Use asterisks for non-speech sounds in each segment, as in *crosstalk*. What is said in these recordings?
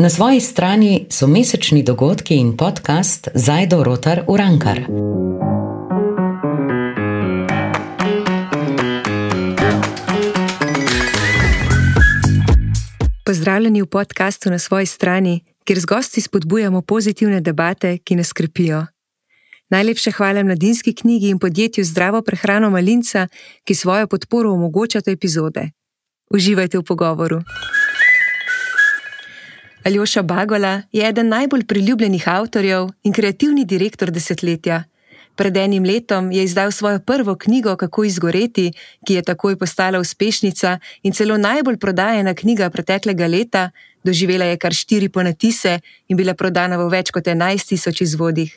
Na svoji strani so mesečni dogodki in podcast Zajdo Rotar Urankar. Pozdravljeni v podkastu na svoji strani, kjer z gosti spodbujamo pozitivne debate, ki nas skrbijo. Najlepše hvala mladinski knjigi in podjetju Zdravo prehrano Malinca, ki svojo podporo omogočata epizode. Uživajte v pogovoru. Aljoša Bagola je eden najbolj priljubljenih avtorjev in kreativni direktor desetletja. Pred enim letom je izdal svojo prvo knjigo Kako izgoreti, ki je takoj postala uspešnica in celo najbolj prodajena knjiga preteklega leta, doživela je kar štiri ponatise in bila prodana v več kot 11 tisoč izvodih.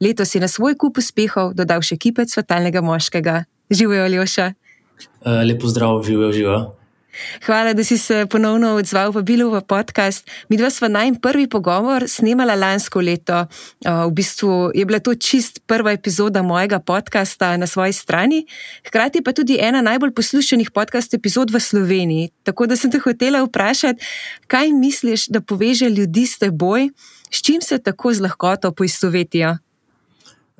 Letos je na svoj kup uspehov dodal še kipec svetalnega moškega. Živijo, Aljoša. Uh, lepo zdrav, živijo, živijo. Hvala, da si se ponovno odzval v Bilu v podcast. Mi dva sva naj prvi pogovor snemala lansko leto. V bistvu je bila to čist prva epizoda mojega podcasta na svoji strani, hkrati pa tudi ena najbolj poslušanih podcast epizod v Sloveniji. Tako da sem te hotela vprašati, kaj misliš, da poveže ljudi s teboj, s čim se tako z lahkoto poistovetijo?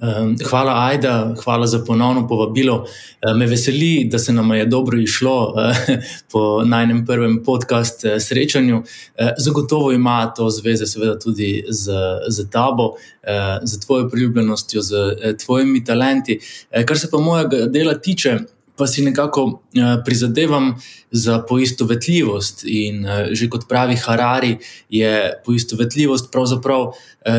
Ehm, hvala, Aida, hvala za ponovno povabilo. Ehm, me veseli, da se nam je dobro išlo eh, po najnem prvem podkastu eh, srečanju. Eh, zagotovo ima to zveze, seveda, tudi z, z tabo, z tvojo priljubljenostjo, z tvojimi talenti. Kar se pa mojega dela tiče. Pa si nekako prizadevam za poistovetljivost, in že kot pravi Harari, je poistovetljivost pravzaprav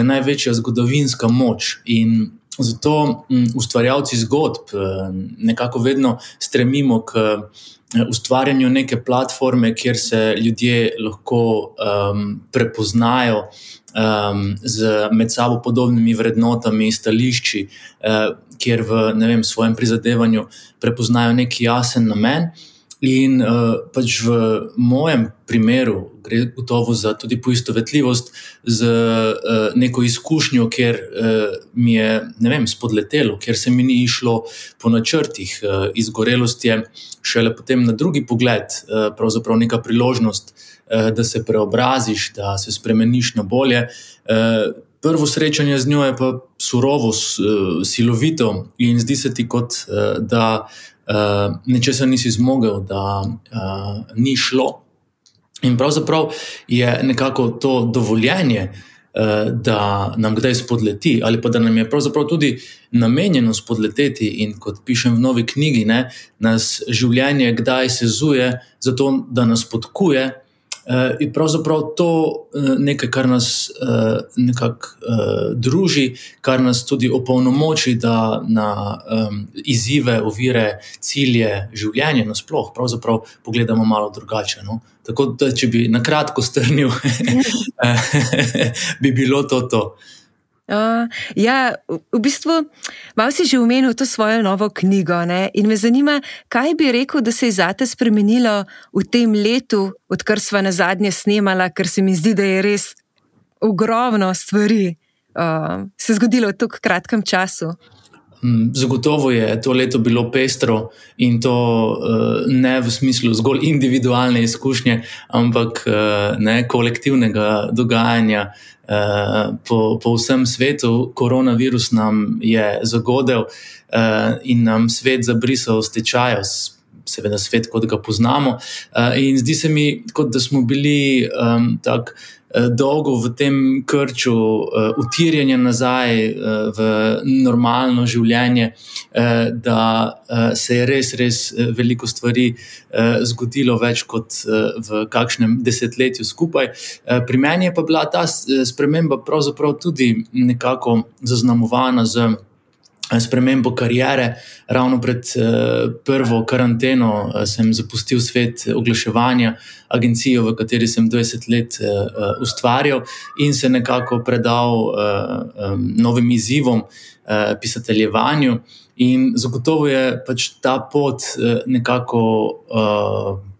največja zgodovinska moč. In Zato m, ustvarjalci zgodb eh, nekako vedno stremimo k eh, ustvarjanju neke platforme, kjer se ljudje lahko um, prepoznajo um, z med sabo podobnimi vrednotami, stališči, uh, kjer v vem, svojem prizadevanju prepoznajo neki jasen namen. In uh, pač v mojem primeru gre gotovo za tudi poistovetljivost z uh, neko izkušnjo, kjer uh, mi je vem, spodletelo, ker se mi ni išlo po načrtih. Uh, izgorelost je šele potem na drugi pogled, uh, pravzaprav neka priložnost, uh, da se preobraziš, da se spremeniš na bolje. Uh, Prvo srečanje z njo je pa surovo, silovito, in zdi se ti, kot da uh, nečesa nisi zmogel, da uh, ni šlo. In pravzaprav je nekako to dovoljenje, uh, da nam kdaj spodleti, ali pa da nam je pravzaprav tudi namenjeno spodleteti. In kot pišem v novi knjigi, ne, nas življenje kdaj sezuje, zato da nas podkuje. Uh, in pravzaprav to je uh, nekaj, kar nas uh, nekako uh, druži, kar nas tudi opolnomoči, da na um, izzive, ovire, cilje življenja nasplošno pravzaprav pogledamo malo drugače. No? Tako da, če bi na kratko strnil, *laughs* bi bilo to to. Uh, ja, v bistvu, malo si že omenil to svojo novo knjigo. Ne? In me zanima, kaj bi rekel, da se je zate spremenilo v tem letu, odkar smo na zadnje snemali, ker se mi zdi, da je res ogromno stvari uh, se zgodilo v tako kratkem času. Hm, zagotovo je to leto bilo pestro in to uh, ne v smislu zgolj individualne izkušnje, ampak uh, ne kolektivnega dogajanja Eh, po, po vsem svetu. Koronavirus nam je zagodel in nam svet zabrisal stečaje, seveda svet, kot ga poznamo. In zdi se mi, kot da smo bili tako. Eh, dolgo v tem krču, uh, utirjanja nazaj uh, v normalno življenje, uh, da uh, se je res, res veliko stvari uh, zgodilo, več kot uh, v kakšnem desetletju skupaj. Uh, pri meni je pa bila ta sprememba pravzaprav tudi nekako zaznamovana z spremembo karijere. Ravno pred uh, prvo karanteno uh, sem zapustil svet oglaševanja, agencijo, v kateri sem 20 let uh, ustvarjal in se nekako predal uh, um, novim izzivom, uh, pisateljevanju. In zagotovo je pač ta pot uh, nekako. Uh,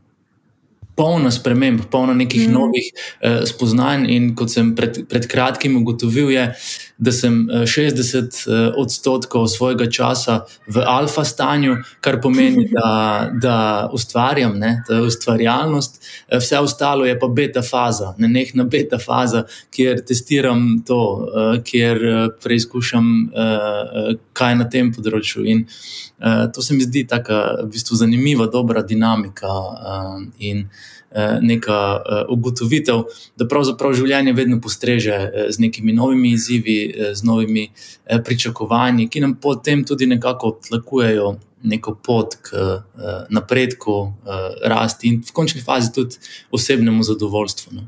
polna sprememb, polna nekih mm. novih uh, spoznanj. In kot sem pred, pred kratkim ugotovil, je, da sem 60 odstotkov svojega časa v alfa stanju, kar pomeni, da, *laughs* da ustvarjam, ne, da je ustvarjalnost, vse ostalo je pa beta faza, ne nekna beta faza, kjer testiram to, kjer preizkušam, kaj je na tem področju. In to se mi zdi tako v bistvu zanimiva, dobra dinamika. In, Eh, neka eh, ugotovitev, da pravzaprav življenje vedno postreže eh, z nekimi novimi izzivi, z novimi pričakovanji, ki nam potem tudi nekako tlakujejo neko pot k napredku, rasti in v končni fazi tudi osebnemu zadovoljstvu. No.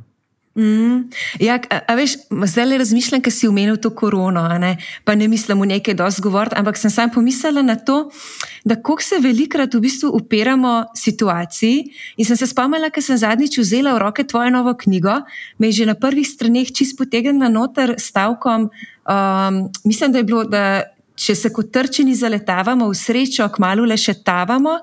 Mm, ja, a, a veš, zdaj le razmišljam, ker si umenil to korono, ne? pa ne mislim v nekaj dosti govoriti, ampak sem sam pomislila na to, da kako se velikrat v bistvu upiramo situaciji. In sem se spomnila, ker sem zadnjič vzela v roke tvojo novo knjigo, me je že na prvih straneh čist potegnila noter stavkom. Um, mislim, da je bilo, da če se kot trčeni zaletavamo v srečo, kmalo le še tavamo,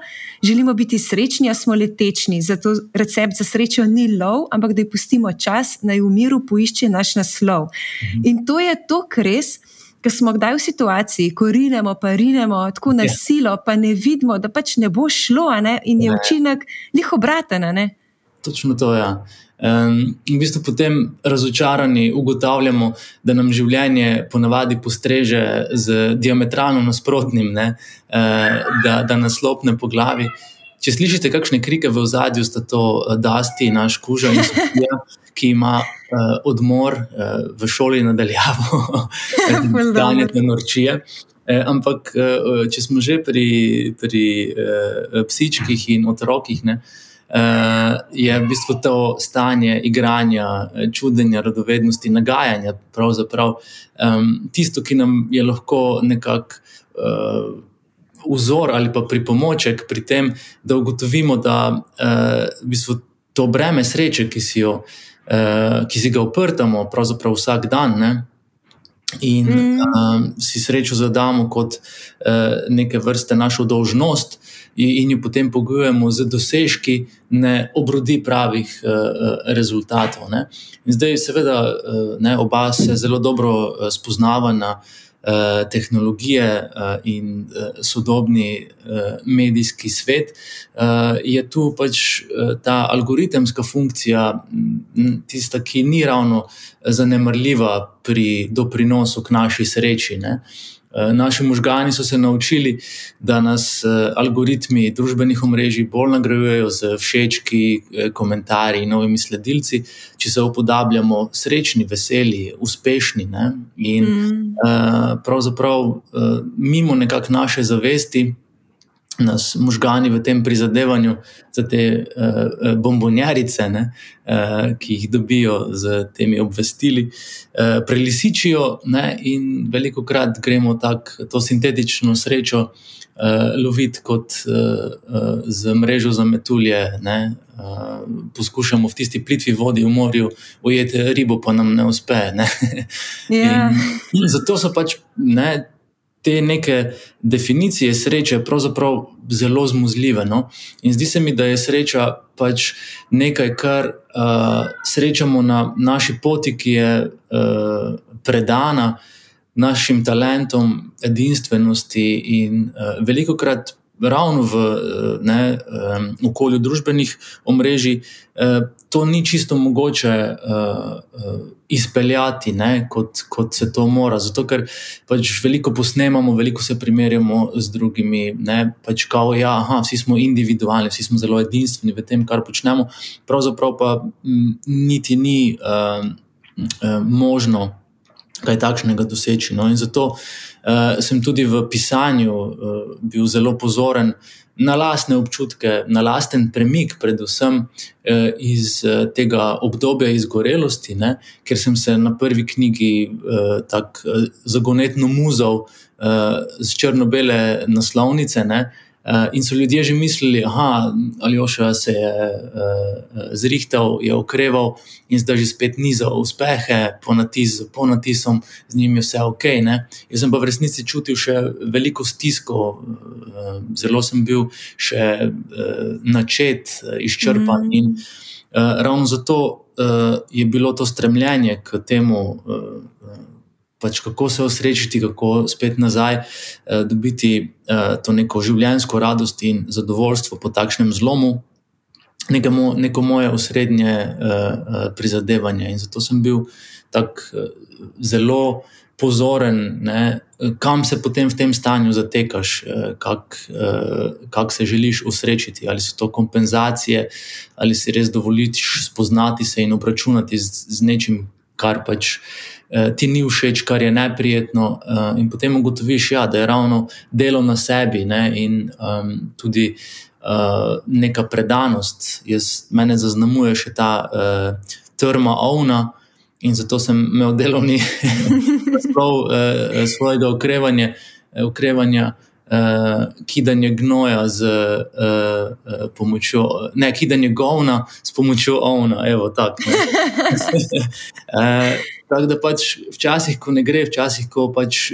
želimo biti srečni, a smo letečni. Zato recept za srečo ni lov, ampak da ji pustimo čas, naj v miru poišče naš naslov. Mhm. In to je to, kar res. Ker smo kdaj v situaciji, ko rinemo, pa rinemo tako na ja. silo, pa ne vidimo, da pač ne bo šlo, ne? in je učinek njih obraten. Točno to je. Ja. Um, in v bistvu potem razočarani ugotavljamo, da nam življenje ponavadi postreže z diametralno nasprotnim, ne, uh, da, da nas lopne po glavi. Če slišite kakšne krike v ozadju, sta to uh, Dasti, naš kuža in Sofija, ki ima uh, odmor uh, v šoli nadaljavo, *laughs* da ne te norčije. Eh, ampak, eh, če smo že pri, pri eh, psičkih in otrokih, ne, eh, je v bistvu to stanje igranja, čudenja, radovednosti, nagajanja, pravzaprav um, tisto, ki nam je lahko nekako. Uh, Vzor ali pa pripomoček pri tem, da ugotovimo, da uh, v bistvu to breme sreče, ki si, jo, uh, ki si ga uprtamo, pravzaprav vsak dan, ne, in mm. uh, si srečo zadamo kot uh, neke vrste našo dolžnost, in jo potem pogojujemo z dosežki, ne obrodi pravih uh, rezultatov. Ne. In zdaj, seveda, uh, ne, oba se zelo dobro spoznava na uh, tehnologije uh, in uh, sodobni medijski svet. Je tu pač ta algoritemska funkcija, tista, ki ni ravno zanemarljiva pri doprinosu k naši sreči. Ne. Eh, naši možgani so se naučili, da nas eh, algoritmi družbenih omrežij bolj nagrajujejo z všečki, eh, komentarji in novimi sledilci, če se upodabljamo srečni, veseli, uspešni. Ne? In mm. pravzaprav mimo nekakšne naše zavesti nas možgani v tem prizadevanju za te uh, bombonjarice, ne, uh, ki jih dobijo z temi obvestili, uh, prelisičijo, ne, in veliko krat gremo tako to sintetično srečo uh, loviti kot uh, uh, z mrežo za metulje. Ne, uh, poskušamo v tisti plitvi vodi v morju ujeti ribo, pa nam ne uspe. Ne. Yeah. Ja. Zato so pač. Ne, te neke definicije sreče pravzaprav zelo zmuzljive. No? In zdi se mi, da je sreča pač nekaj, kar uh, srečamo na naši poti, ki je uh, predana našim talentom, edinstvenosti in uh, veliko krat. Ravno v ne, um, okolju družbenih omrežij, uh, to ni čisto mogoče uh, izpeljati, ne, kot, kot se to mora. Zato, ker pač veliko posnemamo, veliko se primerjamo z drugimi. Ne, pač kao, ja, aha, vsi smo individualni, vsi smo zelo edinstveni v tem, kar počnemo. Pravzaprav pa m, niti ni uh, uh, možno kaj takšnega doseči. No, in zato uh, sem tudi v pisanju uh, bil zelo pozoren na lastne občutke, na lasten premik, predvsem eh, iz eh, tega obdobja izgorelosti, ne, ker sem se na prvi knjigi eh, tako eh, zagonetno muzal eh, z črno-bele naslovnice. Ne, Uh, in so ljudje že mislili, da je Aljoša se je uh, zrihtal, je okreval in zdaj že spet niza uspehe, po, natis, po natisom, z njim je vse ok. Ne? Jaz sem pa v resnici čutil še veliko stisko, uh, zelo sem bil še uh, načet, izčrpan. Mm. In uh, ravno zato uh, je bilo to stremljenje k temu. Uh, pač kako se osrečiti, kako spet nazaj uh, dobiti uh, to neko življenjsko radost in zadovoljstvo po takšnem zlomu. Nekamo, neko moje osrednje uh, prizadevanje. In zato sem bil tako uh, zelo pozoren, ne, kam se potem v tem stanju zatekaš, uh, kako uh, kak se želiš usrečiti. Ali so to kompenzacije, ali si res dovoliš spoznati se in obračunati z, z nečim, kar pač ti ni všeč, kar je neprijetno, uh, in potem ugotoviš, ja, da je ravno delo na sebi ne, in um, tudi uh, neka predanost. Jaz, mene zaznamuje še ta uh, trma ovna. In zato sem imel delovni *laughs* naslov uh, svojega okrevanja, okrevanja uh, kidanje gnoja z uh, pomočjo, ne kidanje govna s pomočjo ovna. Evo, tak, uh, *laughs* tako da pač včasih, ko ne gre, včasih, ko pač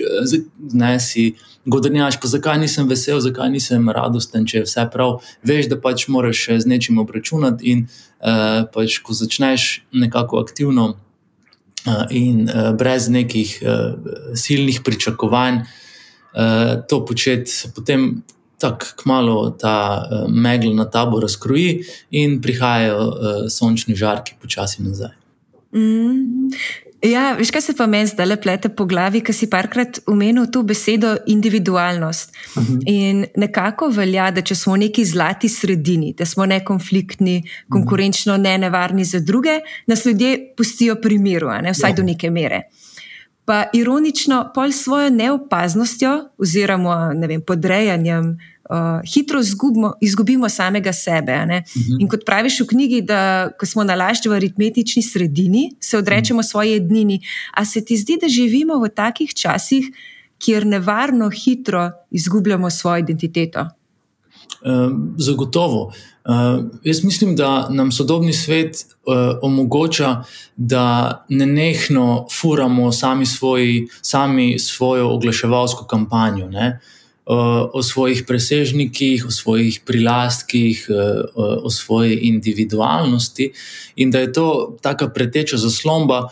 ne si. Godrnjaš, pa zakaj nisem vesel, zakaj nisem radosten, če je vse prav. Veš, da pač moraš z nečim obračunati, in uh, pač, ko začneš nekako aktivno uh, in uh, brez nekih uh, silnih pričakovanj, uh, to početi, potem tako kmalo ta uh, megla na tabo razkroji in prihajajo uh, sončni žarki počasi nazaj. Mm. Ja, veš, kaj se pa meni zdaj le plete po glavi, ki si parkrat omenil to besedo individualnost. Uh mhm. -huh. In nekako velja, da če smo v neki zlati sredini, da smo nekonfliktni, konkurenčno ne nevarni za druge, nas ljudje pustijo pri miru, ne? vsaj ja. do neke mere pa ironično, pol svojo neopaznostjo oziroma ne vem, podrejanjem uh, hitro zgubimo, izgubimo samega sebe. Uh mhm. -huh. In kot praviš v knjigi, da ko smo nalašči v aritmetični sredini, se odrečemo uh mhm. -huh. svoje dnini. A se ti zdi, da živimo v takih časih, kjer nevarno hitro izgubljamo svojo identiteto? Uh, zagotovo. Uh, jaz mislim, da nam sodobni svet uh, omogoča, da ne nehno furamo sami, svoji, sami svojo oglaševalsko kampanjo. Ne? O svojih presežnikih, o svojih prilastkih, o svoji individualnosti, in da je to tako preteča zaslomba,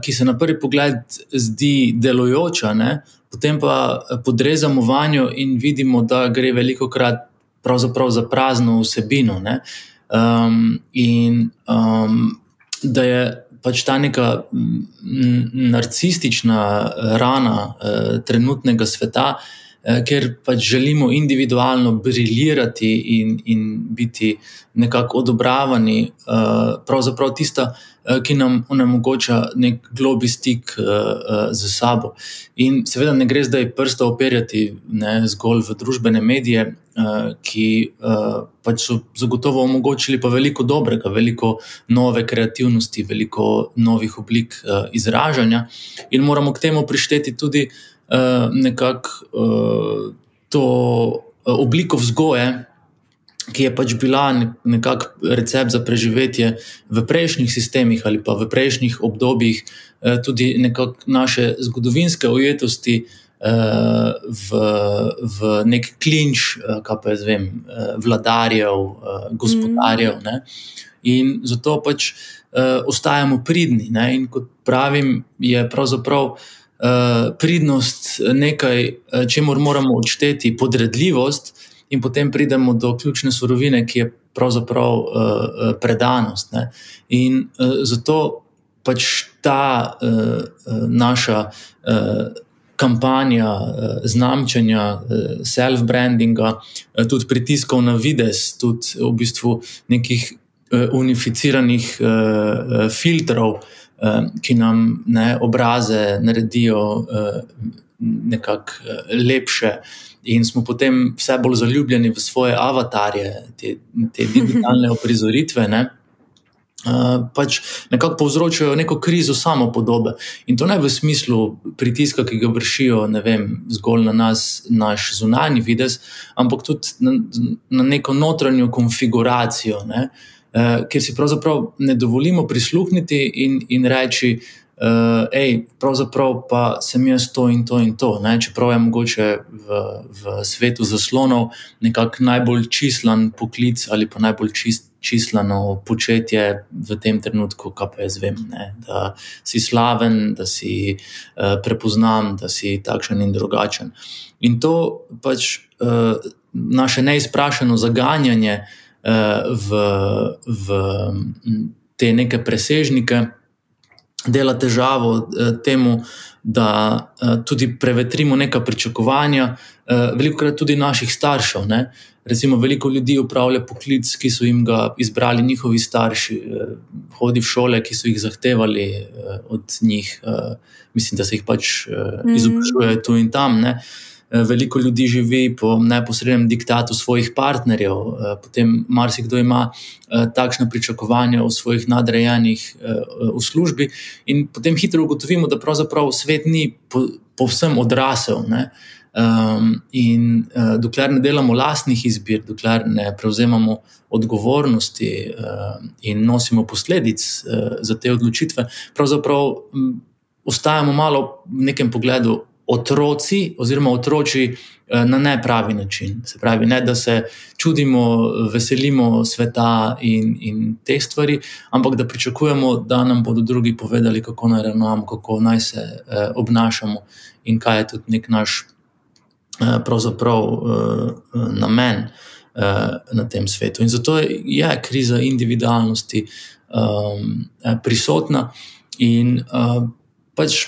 ki se na prvi pogled zdi delujoča, ne? potem pa podrezamo vanjo in vidimo, da gre veliko krat pravzaprav za prazno vsebino. Um, in um, da je pač ta neka narcistična rana uh, trenutnega sveta, uh, ker pač želimo individualno briljirati in, in biti nekako odobravani, uh, pravzaprav tista. Eh, ki nam onemogoča nek globi stik z sabo. In seveda ne gre zdaj prsta operjati ne, zgolj v družbene medije, ki pač so zagotovo omogočili pa veliko dobrega, veliko nove kreativnosti, veliko novih oblik izražanja, in moramo k temu prišteti tudi nekako uh, to uh, obliko vzgoje ki je pač bila nekakšen recept za preživetje v prejšnjih sistemih ali pa v prejšnjih obdobjih, eh, tudi naše zgodovinske ujetosti eh, v, v nek klinč, eh, kaj pa jaz vem, vladarjev, gospodarjev. Ne? In zato pač ostajamo pridni. Ne? In kot pravim, je pravzaprav. Uh, pridnost je nekaj, čemu moramo odšteti podredljivost, in potem pridemo do ključne surovine, ki je pravzaprav uh, predanost. Ne? In uh, zato pač ta uh, naša uh, kampanja uh, znamčanja, uh, self-brandinga, uh, tudi pritiskov na vides, tudi v bistvu nekih uh, unificiranih uh, filtrov, ki nam ne, obraze naredijo uh, nekako lepše in smo potem vse bolj zaljubljeni v svoje avatarje, te, te *laughs* digitalne oprizoritve. Ne? Uh, pač nekako povzročajo neko krizo samopodobe. In to ne v smislu pritiska, ki ga vršijo vem, zgolj na nas, naš zunanji vides, ampak tudi na, na neko notranjo konfiguracijo, ne? uh, kjer si pravzaprav ne dovolimo prisluhniti in, in reči, uh, uh, ej, pravzaprav pa sem jaz to in to in to. Ne? Čeprav je mogoče v, v svetu zaslonov nekako najbolj čislan poklic ali pa najbolj čist, čislano početje v tem trenutku, kaj pa jaz vem. Ne? Da si slaven, da si uh, prepoznan, da si takšen in drugačen. In to pač uh, naše neizprašeno zaganjanje uh, v, v te neke presežnike dela težavo uh, temu, da uh, tudi prevetrimo neka pričakovanja, veliko krat tudi naših staršev. Ne? Recimo, veliko ljudi upravlja poklic, ki so jim ga izbrali njihovi starši, hodi v šole, ki so jih zahtevali od njih, mislim, da se jih pač uh, izobražujejo tu in tam. Ne? Veliko ljudi živi po neposrednem diktatu svojih partnerjev, potem marsikdo ima takšne pričakovanja od svojih nadrejenih v službi, in potem hitro ugotovimo, da pravzaprav svet ni povsem odrasel. Ne? Um, in uh, dokler ne delamo lastnih izbir, dokler ne prevzemamo odgovornosti uh, in nosimo posledic uh, za te odločitve, pravzaprav um, ostajamo malo v nekem pogledu otroci, oziroma otroci uh, na nepravi način. Se pravi, ne da se čudimo, veselimo sveta in, in teh stvari, ampak da pričakujemo, da nam bodo drugi povedali, kako naj ravnamo, kako naj se uh, obnašamo in kaj je tudi nek naš. Eh, pravzaprav uh, namen uh, na tem svetu. In zato je kriza individualnosti um, prisotna. In uh, pač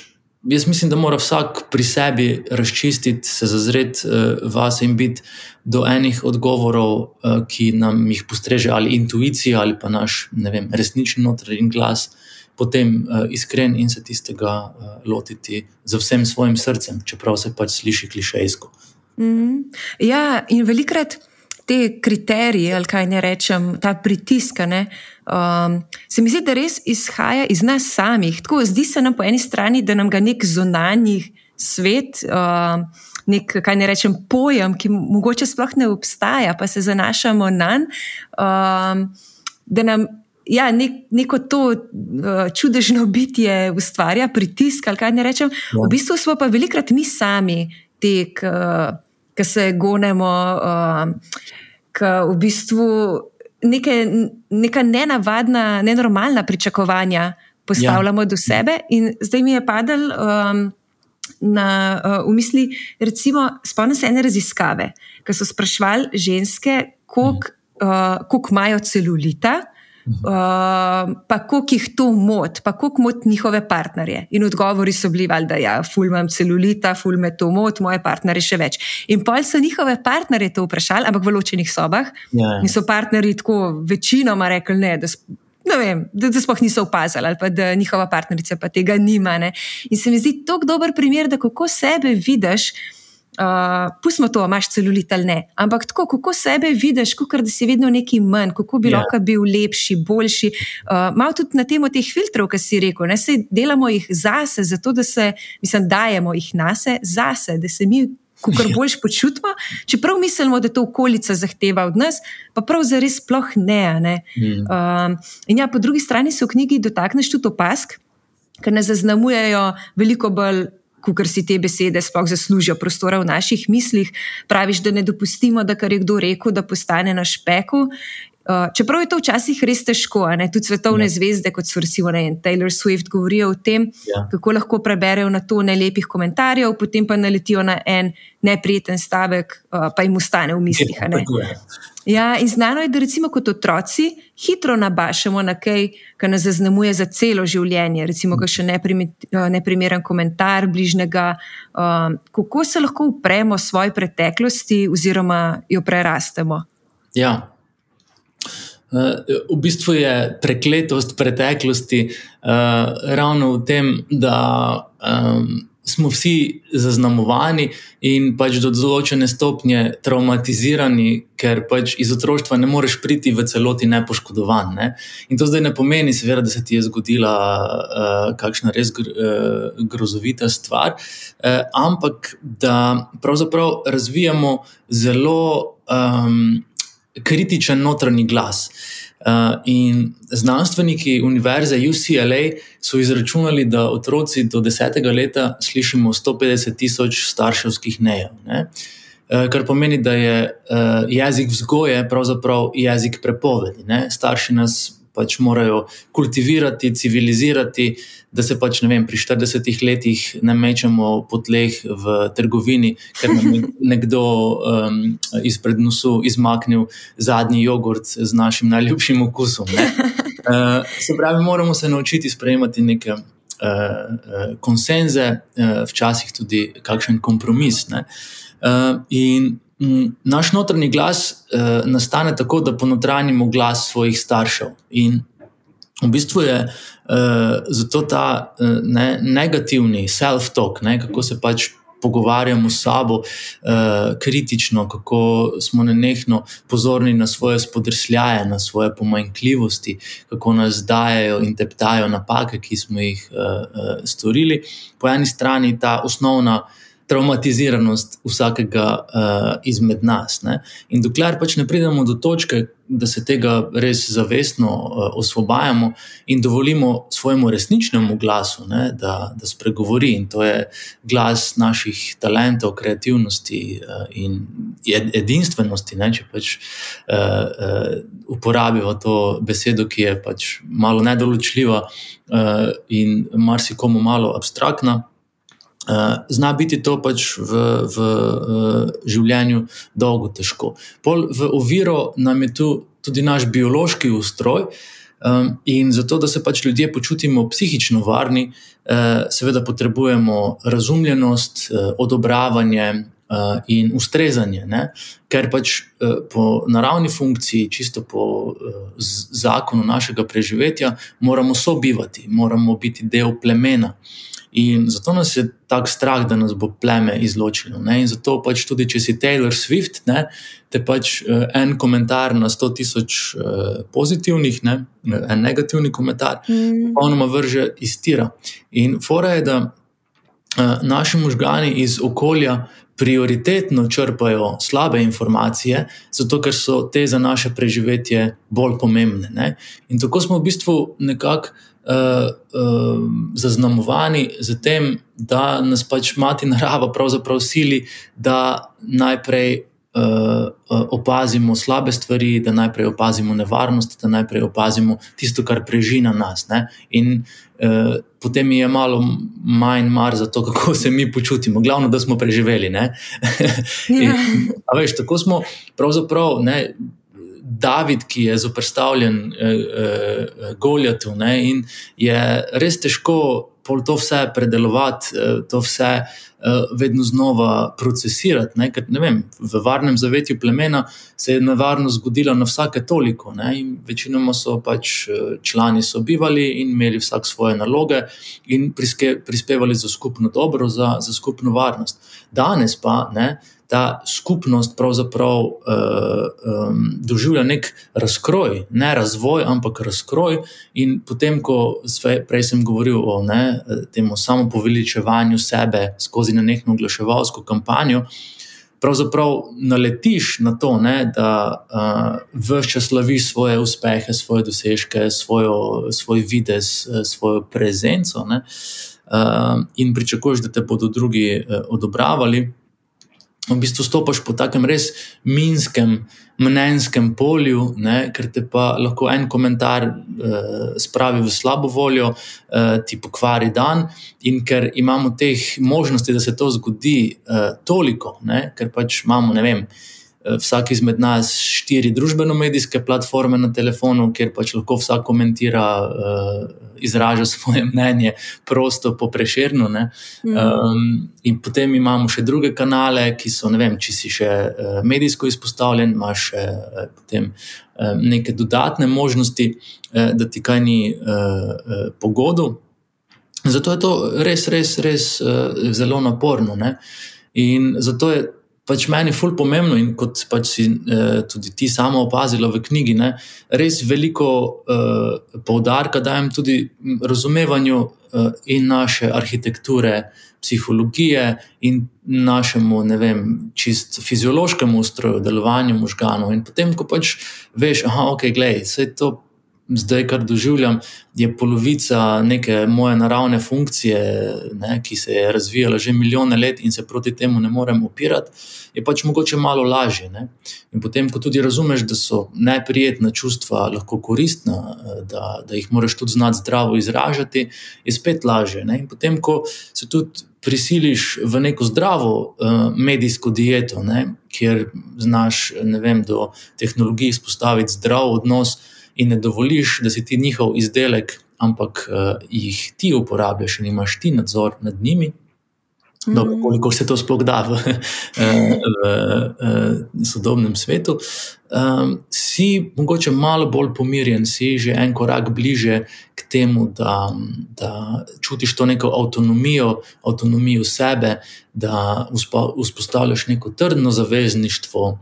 jaz mislim, da mora vsak pri sebi razčistiti, se zazreti uh, vase in biti do enih odgovorov, uh, ki nam jih postreže ali intuicija ali pa naš vem, resnični notranji glas. Potem uh, iskren in se tistega uh, lotiti z vsem svojim srcem, čeprav se pač sliši klišejsko. Mm -hmm. Ja, in velikrat te kriterije, ali kaj ne rečem, ta pritisk, ne, um, se mi zdi, da res izhaja iz nas samih. Tako zdi se nam po eni strani, da nam ga nek zunanji svet. Uh, Nek, kaj ne rečem, pojem, ki mogoče sploh ne obstaja, pa se zanašamo na njega, um, da nam ja, nek, neko to uh, čudežno bitje ustvarja pritisk. Kaj ne rečem, ja. v bistvu smo pa velikrat mi sami, ti, ki se gonemo, uh, ki v bistvu neke, neka nenavadna, nenormalna pričakovanja postavljamo ja. do sebe. In zdaj mi je padel. Um, Na, uh, v misli, recimo, spomnim se ene raziskave, ki so sprašvali ženske, koliko uh, imajo celulita, uh, pa koliko jih to moti, pa koliko moti njihove partnerje. In odgovori so bili, da ja, ful imam celulita, ful me to moti, moje partnerje še več. In pol so njihove partnerje to vprašali, ampak v ločenih sobah. Ja. In so partnerji tako večinoma rekli, ne, da. Ne vem, da, da sploh niso opazili, ali pa da njihova partnerica pa tega nima. Ne. In se mi zdi to dober primer, da kako sebe vidiš, uh, uh, pustimo to, imaš celulit ali ne. Ampak tako, kako sebe vidiš, kot da si vedno nekaj manj, kako bi yeah. Ja. lahko bil lepši, boljši. Uh, Malo tudi na temo teh filtrov, ki si rekel, ne se delamo jih zase, zato da se, mislim, dajemo jih nase, zase, da se mi. Ko kar *laughs* boljš počutimo, čeprav mislimo, da to okolica zahteva od nas, pa pravzaprav sploh ne. ne. Mm. Um, in ja, po drugi strani se v knjigi dotakneš tudi opask, ki nas zaznamujejo veliko bolj kot si te besede sploh zaslužijo prostora v naših mislih. Praviš, da ne dopustimo, da kar je kdo rekel, da postane naš pekel. Uh, čeprav je to včasih res težko, tudi svetovne ja. zvezde, kot so recimo ne, Taylor Swift, govorijo o tem, ja. kako lahko preberejo na to nelepih komentarjev, potem pa naletijo na en neprijeten stavek, uh, pa jim ustane v mislih. Ja, Ja, in znano je, da recimo kot otroci hitro nabašamo na kaj, kar nas zaznamuje za celo življenje, recimo še eh, neprimeren komentar bližnjega. Um, kako se lahko upremo svoji preteklosti oziroma jo prerastemo? Ja. Eh, v bistvu je prekletost preteklosti uh, ravno v tem, da um, smo vsi zaznamovani in pač do določene stopnje traumatizirani, ker pač iz otroštva ne moreš priti v celoti nepoškodovan. Ne? In to zdaj ne pomeni, seveda, da se ti je zgodila uh, kakšna res gr uh, grozovita stvar, uh, ampak da pravzaprav razvijamo zelo um, kritičen notranji glas. Uh, Uh, in znanstveniki Univerze UCLA so izračunali, da otroci do desetega leta slišimo 150 tisoč starševskih nejev. Ne? kar pomeni, da je jezik vzgoje pravzaprav jezik prepovedi. Ne? Starši nas pač morajo kultivirati, civilizirati, da se pač vem, pri 40 letih ne mečemo po tleh v trgovini, ker nam je *laughs* nekdo um, izpred nosu izmaknil zadnji jogurt z našim najljubšim okusom. *laughs* Uh, se pravi, moramo se naučiti sprejemati neke. Uh, uh, konsenze, uh, včasih tudi kakšen kompromis. Uh, in naš notranji glas uh, nastane tako, da ponotranimo glas svojih staršev. In v bistvu je uh, zato ta uh, ne, negativni self-talk, ne, kako se pač. Pogovarjamo s sabo uh, kritično, kako smo nenehno pozorni na svoje spodrsljaje, na svoje pomanjkljivosti, kako nas dajo in teptajo napake, ki smo jih uh, uh, storili. Po eni strani ta osnovna traumatiziranost vsakega uh, izmed nas. Ne? In dokler pač ne pridemo do točke, da se tega res zavestno uh, osvobajamo in dovolimo svojemu resničnemu glasu, ne, da, da spregovori, in to je glas naših talentov, kreativnosti uh, in edinstvenosti. Ne, če pač uh, uh, uporabimo to besedo, ki je pač malo nedoločljiva uh, in marsikomu malo abstraktna. Uh, zna biti to pač v, v uh, življenju dolgo težko. Pol v oviro nam je tu tudi naš biološki ustroj, um, in zato, da se pač ljudje počutimo psihično varni, uh, seveda potrebujemo razumljenost, uh, odobravanje uh, in ustrezanje, ne? ker pač uh, po naravni funkciji, čisto po uh, zakonu našega preživetja, moramo sobivati, moramo biti del plemena. In zato nas je tako strah, da nas bo pleme izločilo. Ne? In zato pač tudi, če si Taylor Swift, ne, te pač uh, en komentar na 100 tisoč uh, pozitivnih, ne, en negativni komentar, mm. popolnoma vrže iz tira. In fora je, da uh, naši možgani iz okolja. Prioritetno črpajo slabe informacije, zato ker so te za naše preživetje bolj pomembne. Ne? In tako smo v bistvu nekako uh, uh, zaznamovani z tem, da nas pač mati narava pravzaprav sili, da najprej opazimo slabe stvari, da najprej opazimo nevarnost, da najprej opazimo tisto, kar preži na nas. Ne? In uh, potem je malo manj mar za to, kako se mi počutimo, glavno, da smo preživeli. *laughs* In, veš, tako smo pravzaprav. Ne, David, ki je zoprstavljen eh, eh, Goljatu, ne, in je res težko to vse predelovati, eh, to vse eh, vedno znova procesirati. Ne, ker, ne vem, v varnem zavetju plemena se je nevarnost zgodila na vsake toliko. Ne, večinoma so pač eh, člani sobivali in imeli vsak svoje naloge in priske, prispevali za skupno dobro, za, za skupno varnost. Danes pa ne ta skupnost pravzaprav uh, um, doživlja nek razkroj, ne razvoj, ampak razkroj. In potem, ko sve, prej sem govoril o ne, temu samopoveličevanju sebe skozi nekakšno oglaševalsko kampanjo. Pravzaprav naletiš na to, ne, da uh, vse čas slaviš svoje uspehe, svoje dosežke, svojo, svoj videz, svojo prezenco ne, uh, in pričakuješ, da te bodo drugi uh, odobravali v bistvu stopiš po takem res minskem, mnenjskem polju, ne, ker te pa lahko en komentar uh, spravi v slabo voljo, uh, ti pokvari dan. In ker imamo teh možnosti, da se to zgodi uh, toliko, ne, ker pač imamo, ne vem. Eh, vsak izmed nas štiri družbeno-medijske platforme na telefonu, kjer pač lahko vsak komentira, uh, izraža svoje *laughs* mnenje, prosto, popreširno. Mm. Um, in potem imamo še druge kanale, ki so, ne vem, če si še uh, medijsko izpostavljen, imaš še potem. Neke dodatne možnosti, da ti kaj ni pogodu. Zato je to res, res, res zelo naporno. Ne? In zato je pač meni je fully pomembno, in kot pač si eh, tudi ti sama opazila v knjigi, ne, res veliko eh, poudarka dajem tudi razumevanju eh, in naše arhitekture, psihologije in našemu, ne vem, čist fiziološkemu ustroju, delovanju možganov. In potem, ko pač veš, da okay, je to zdaj, kar doživljam, je polovica neke moje naravne funkcije, ne, ki se je razvijala že milijone let in se proti temu ne morem upirati, je pač mogoče malo lažje. Ne. In potem, ko tudi razumeš, da so neprijetna čustva lahko koristna, da, da jih moraš tudi znati zdravo izražati, je spet lažje. Ne. In potem, ko se tudi prisiliš v neko zdravo uh, medijsko dieto, ne, kjer znaš vem, do tehnologij izpostaviti zdrav odnos in ne dovoliš, da si ti njihov izdelek, ampak uh, jih ti uporabljaš in imaš ti nadzor nad njimi. Dobro, mhm. koliko se to sploh da v, *laughs* eh, v, v, v sodobnem svetu, um, si mogoče malo bolj pomirjen, si že en korak bliže k temu, da, da čutiš to neko avtonomijo, avtonomijo sebe, da vzpostavljaš neko trdno zavezništvo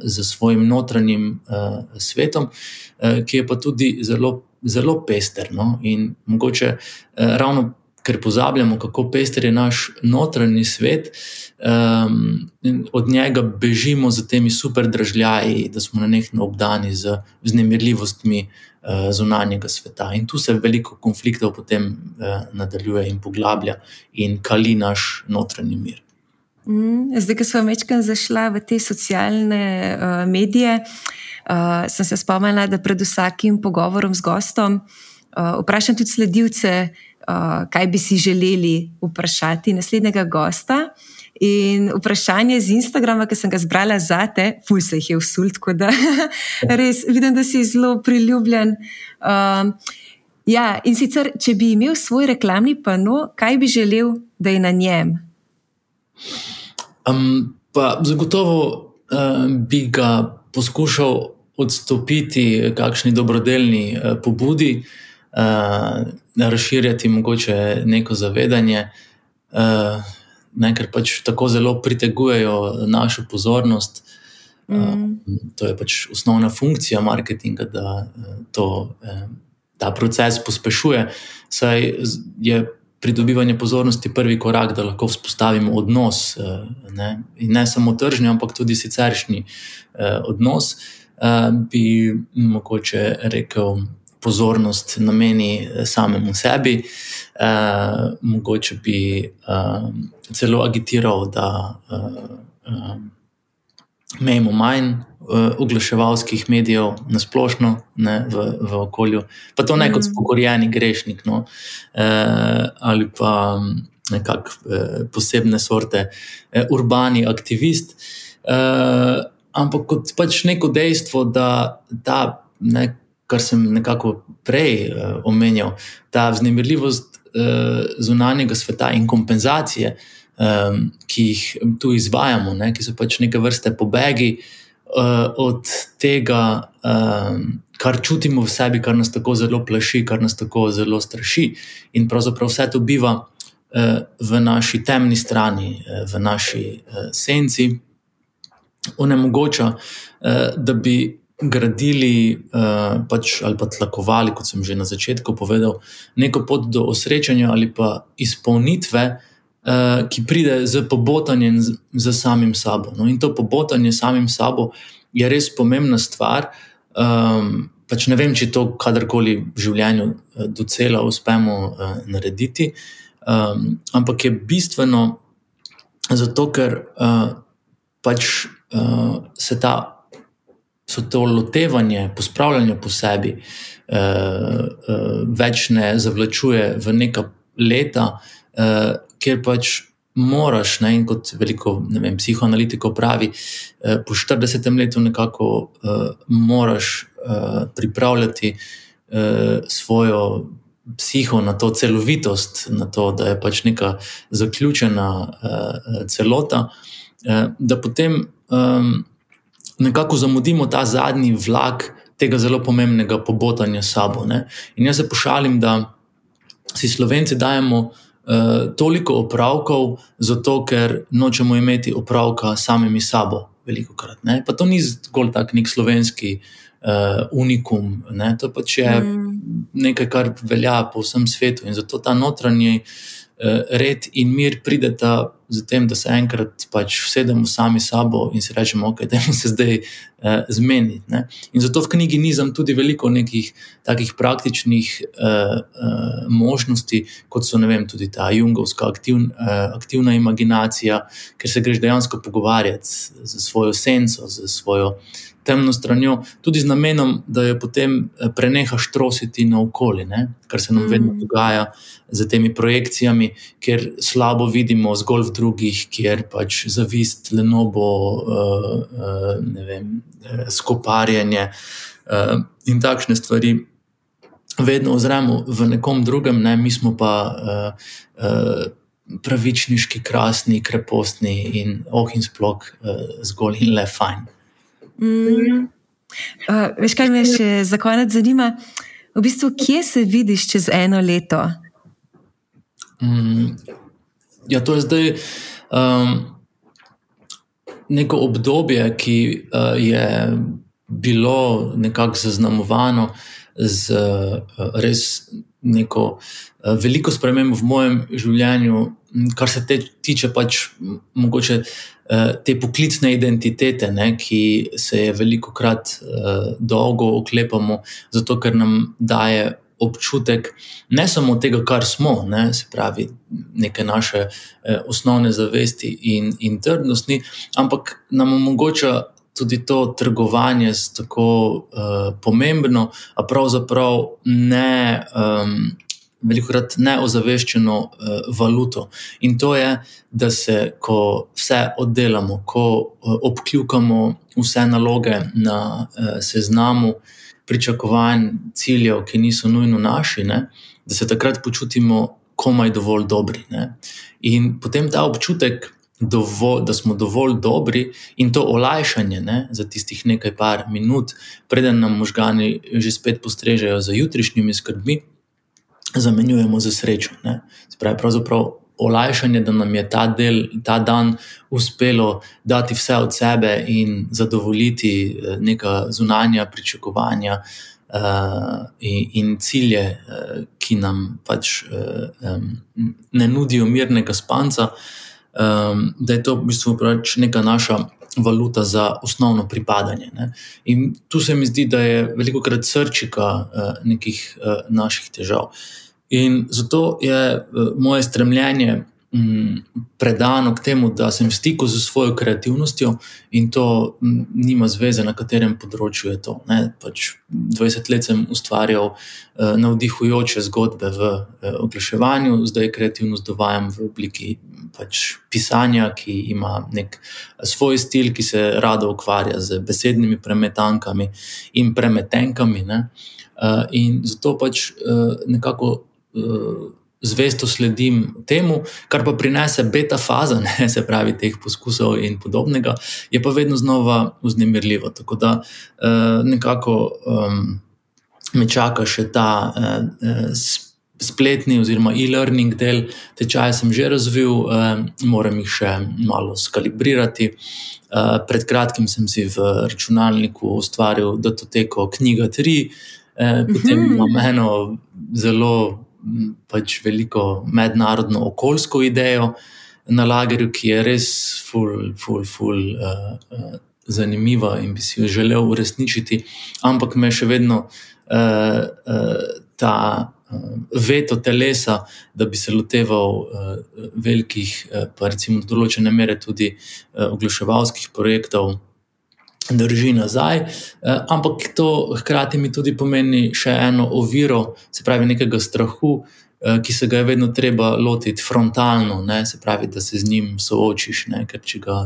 z svojim notranjim uh, svetom, uh, ki je pa tudi zelo, zelo pester. No? In mogoče uh, ravno, ker pozabljamo, kako pester je naš notranji svet, um, od njega bežimo z temi super držljaji, da smo na nek način obdani z vznemirljivostmi uh, zunanjega sveta. In tu se veliko konfliktov potem uh, nadaljuje in poglablja in kali naš notranji mir. Mm, zdaj, ko smo večkrat zašla v te socialne uh, medije, uh, sem se spomnila, da pred vsakim pogovorom z gostom uh, vprašam tudi sledilce, uh, kaj bi si želeli vprašati naslednjega gosta. In vprašanje z Instagrama, ki sem ga zbrala za te, fuj se jih je usul, tako da *laughs* res vidim, da si zelo priljubljen. Uh, ja, in sicer, če bi imel svoj reklamni pano, kaj bi želel, da je na njem? Um, pa zagotovo um, bi ga poskušal odstopiti kakšni dobrodelni uh, pobudi, uh, razširjati mogoče neko zavedanje, uh, ne, ker pač tako zelo pritegujejo našo pozornost. Mm. Uh, to je pač osnovna funkcija marketinga, da uh, to, uh, ta proces pospešuje. Saj je pridobivanje pozornosti prvi korak, da lahko vzpostavimo odnos. Eh, ne, ne samo tržni, ampak tudi siceršnji eh, odnos. Eh, bi mogoče rekel, pozornost nameni samemu sebi, mogoče bi celo agitiral, da imamo manj uh, oglaševalskih medijev na splošno ne, v, v okolju, pa to ne kot mm. spokorjeni grešnik no, uh, ali pa nekakšne uh, posebne sorte uh, urbani aktivist, uh, ampak kot pač neko dejstvo, da ta, ne, kar sem nekako prej uh, omenjal, ta vznemirljivost uh, zunanjega sveta in kompenzacije. Um, ki jih tu izvajamo, ne, ki so pač neke vrste pobegi, uh, uh, od tega, um, kar čutimo v sebi, kar nas tako zelo plaši, kar nas tako zelo straši. In pravzaprav vse to biva uh, v naši temni strani, uh, v naši uh, senci, onemogoča, uh, da bi. Gradili uh, pač, ali pa tlakovali, kot sem že na začetku povedal, neko pot do osrečanja ali pa izpolnitve, uh, ki pride z pobotanjem z, z samim sabo. No, in to pobotanje samim sabo je res pomembna stvar. Um, pač ne vem, če to kadarkoli v življenju uh, docela uspemo uh, narediti, um, ampak je bistveno zato, ker uh, pač uh, se ta. So to lotevanje, pospravljanje po sebi, uh, uh, več ne zavlačuje v neka leta, uh, ker pač moraš, ne, in kot veliko vem, psihoanalitikov pravi, eh, po 40 letu nekako eh, moraš eh, pripravljati eh, svojo psiho na to celovitost, na to, da je pač neka zaključena eh, celota, eh, da potem eh, nekako zamudimo ta zadnji vlak. Tega zelo pomembnega pobotanja sabo. Ne? In jaz se pošalim, da si slovenci dajemo uh, uh, toliko opravkov, zato ker nočemo imeti opravka samimi sabo, veliko krat. Ne? Pa to ni zgolj tak nek slovenski uh, unikum, ne? to pač je mm. nekaj, kar velja po vsem svetu in zato ta notranji uh, red in mir prideta z tem, da se enkrat pač vsedemo sami sabo in si rečemo, ok, da se zdaj eh, zmeniti. Ne? In zato v knjigi nizam tudi veliko nekih takih praktičnih eh, eh, možnosti, kot so vem, tudi ta jungovska aktiv, eh, aktivna imaginacija, ker se greš dejansko pogovarjati z svojo senco, z svojo temno stranjo, tudi z namenom, da jo potem eh, prenehaš trositi naokoli, ne? kar se nam mm. vedno dogaja z temi projekcijami, ker slabo vidimo zgolj v drugih, kjer pač zavist, lenobo, uh, uh, ne vem, skoparjenje uh, in takšne stvari. Vedno ozremo v nekom drugem, ne, mi smo pa uh, uh, pravičniški, krasni, krepostni in oh, in sploh uh, zgolj in le fajn. Mm. Uh, veš, kaj me še za konec zanima? V bistvu, kje se vidiš čez eno leto? Mm. Ja, to je zdaj um, neko obdobje, ki uh, je bilo nekako zaznamovano z uh, res neko uh, veliko sprememb v mojem življenju, kar se te, tiče pač mogoče. Eh, te poklicne identitete, ne, ki se je veliko krat uh, dolgo oklepamo, zato ker nam daje občutek ne samo tega, kar smo, ne, se pravi, neke naše uh, osnovne zavesti in, in trdnosti, ampak nam omogoča tudi to trgovanje s tako uh, pomembno, a pravzaprav ne. Um, veliko krat neozaveščeno uh, valuto. In to je, da se, ko vse oddelamo, ko uh, obkljukamo vse naloge na uh, seznamu pričakovanj, ciljev, ki niso nujno naši, ne, da se takrat počutimo komaj dovolj dobri. Ne. In potem ta občutek. Dovolj, da smo dovolj dobri, in to olajšanje ne, za tistih nekaj par minut, preden nam možgani že spet postrežejo za jutrišnjimi skrbmi, zamenjujemo za srečo. Spravi, pravzaprav olajšanje, da nam je ta, del, ta dan uspelo dati vse od sebe in zadovoljiti eh, neka zunanja pričakovanja. Uh, in, in cilje, uh, ki nam pač uh, um, ne nudijo mirnega spanca, um, da je to v bistvu pač neka naša valuta za osnovno pripadanje. Ne? In tu se mi zdi, da je veliko krat srčika uh, nekih uh, naših težav. In zato je uh, moje stremljenje um, predano k temu, da sem v stiku z svojo kreativnostjo in to um, nima zveze, na katerem področju je to. Pač 20 let sem ustvarjal uh, navdihujoče zgodbe v uh, oglaševanju, zdaj kreativnost dovajam v obliki pač pisanja, ki ima nek svoj stil, ki se rado ukvarja z besednimi premetankami in premetenkami. Ne? Uh, in zato pač uh, nekako zvesto sledim temu, kar pa prinese beta faza, *laughs* ne, se pravi, teh poskusov in podobnega, je pa vedno znova vznemirljivo. Tako da uh, nekako um, me čaka še ta uh, spletni oziroma e-learning del tečaja, sem že razvil, uh, moram jih še malo skalibrirati. Uh, pred kratkim sem si v računalniku ustvaril datoteko knjiga 3, uh, potem mhm. imam eno zelo pač veliko mednarodno okoljsko idejo na lagerju, ki je res ful, ful, ful. Uh, uh, Zanimiva in bi si jo želel uresničiti, ampak me še vedno uh, uh, ta uh, veto telesa, da bi se loteval uh, velikih, uh, pa recimo do določene mere tudi uh, oglaševalskih projektov, drži nazaj. Eh, ampak to hkrati mi tudi pomeni še eno oviro, se pravi, nekega strahu, eh, ki se ga je vedno treba lotiti frontalno, ne? se pravi, da se z njim soočiš, ne? ker če ga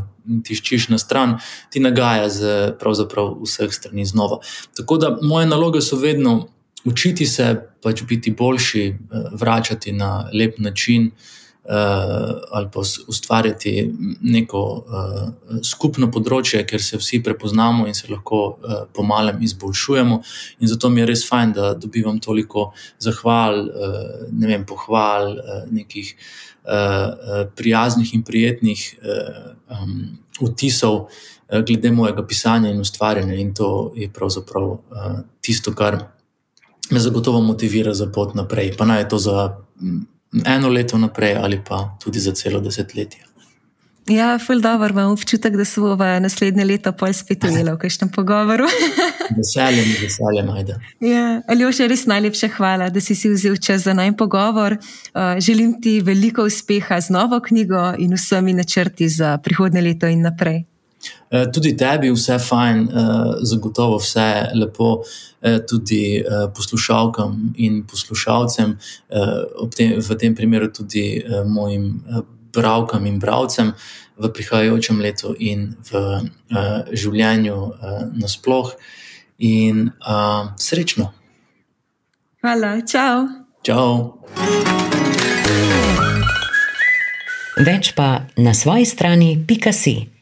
tiščiš na stran, ti nagaja z pravzaprav vseh strani znova. Tako da moje naloge so vedno učiti se, pač biti boljši, eh, vračati na lep način ali pa ustvarjati neko uh, skupno področje, kjer se vsi prepoznamo in se lahko uh, pomalem izboljšujemo. In zato mi je res fajn, da dobivam toliko zahval, ne vem, pohval, nekih prijaznih in prijetnih vtisov. Glede mojega pisanja in ustvarjanja, in to je pravzaprav tisto, kar me zagotovo motivira za pot naprej. Pa naj je to za eno leto naprej ali pa tudi za celo desetletje. Ja, ful dobro, imam občutek, da se bo v naslednje leto pol spet ujela v kakšnem pogovoru. *laughs* veseljem, veseljem, ajde. Ja, Aljoša, res najlepša hvala, da si si vzel čas za naj pogovor. Uh, želim ti veliko uspeha z novo knjigo in vsemi načrti za prihodne leto in naprej. Eh, tudi tebi vse fajn, eh, zagotovo vse lepo, tudi poslušalkam in poslušalcem, v tem primeru tudi mojim bralkam in bralcem v prihajajočem letu in v življenju nasploh. In uh, srečno. Hvala, čau. Čau. Več pa na svoji strani, pika si.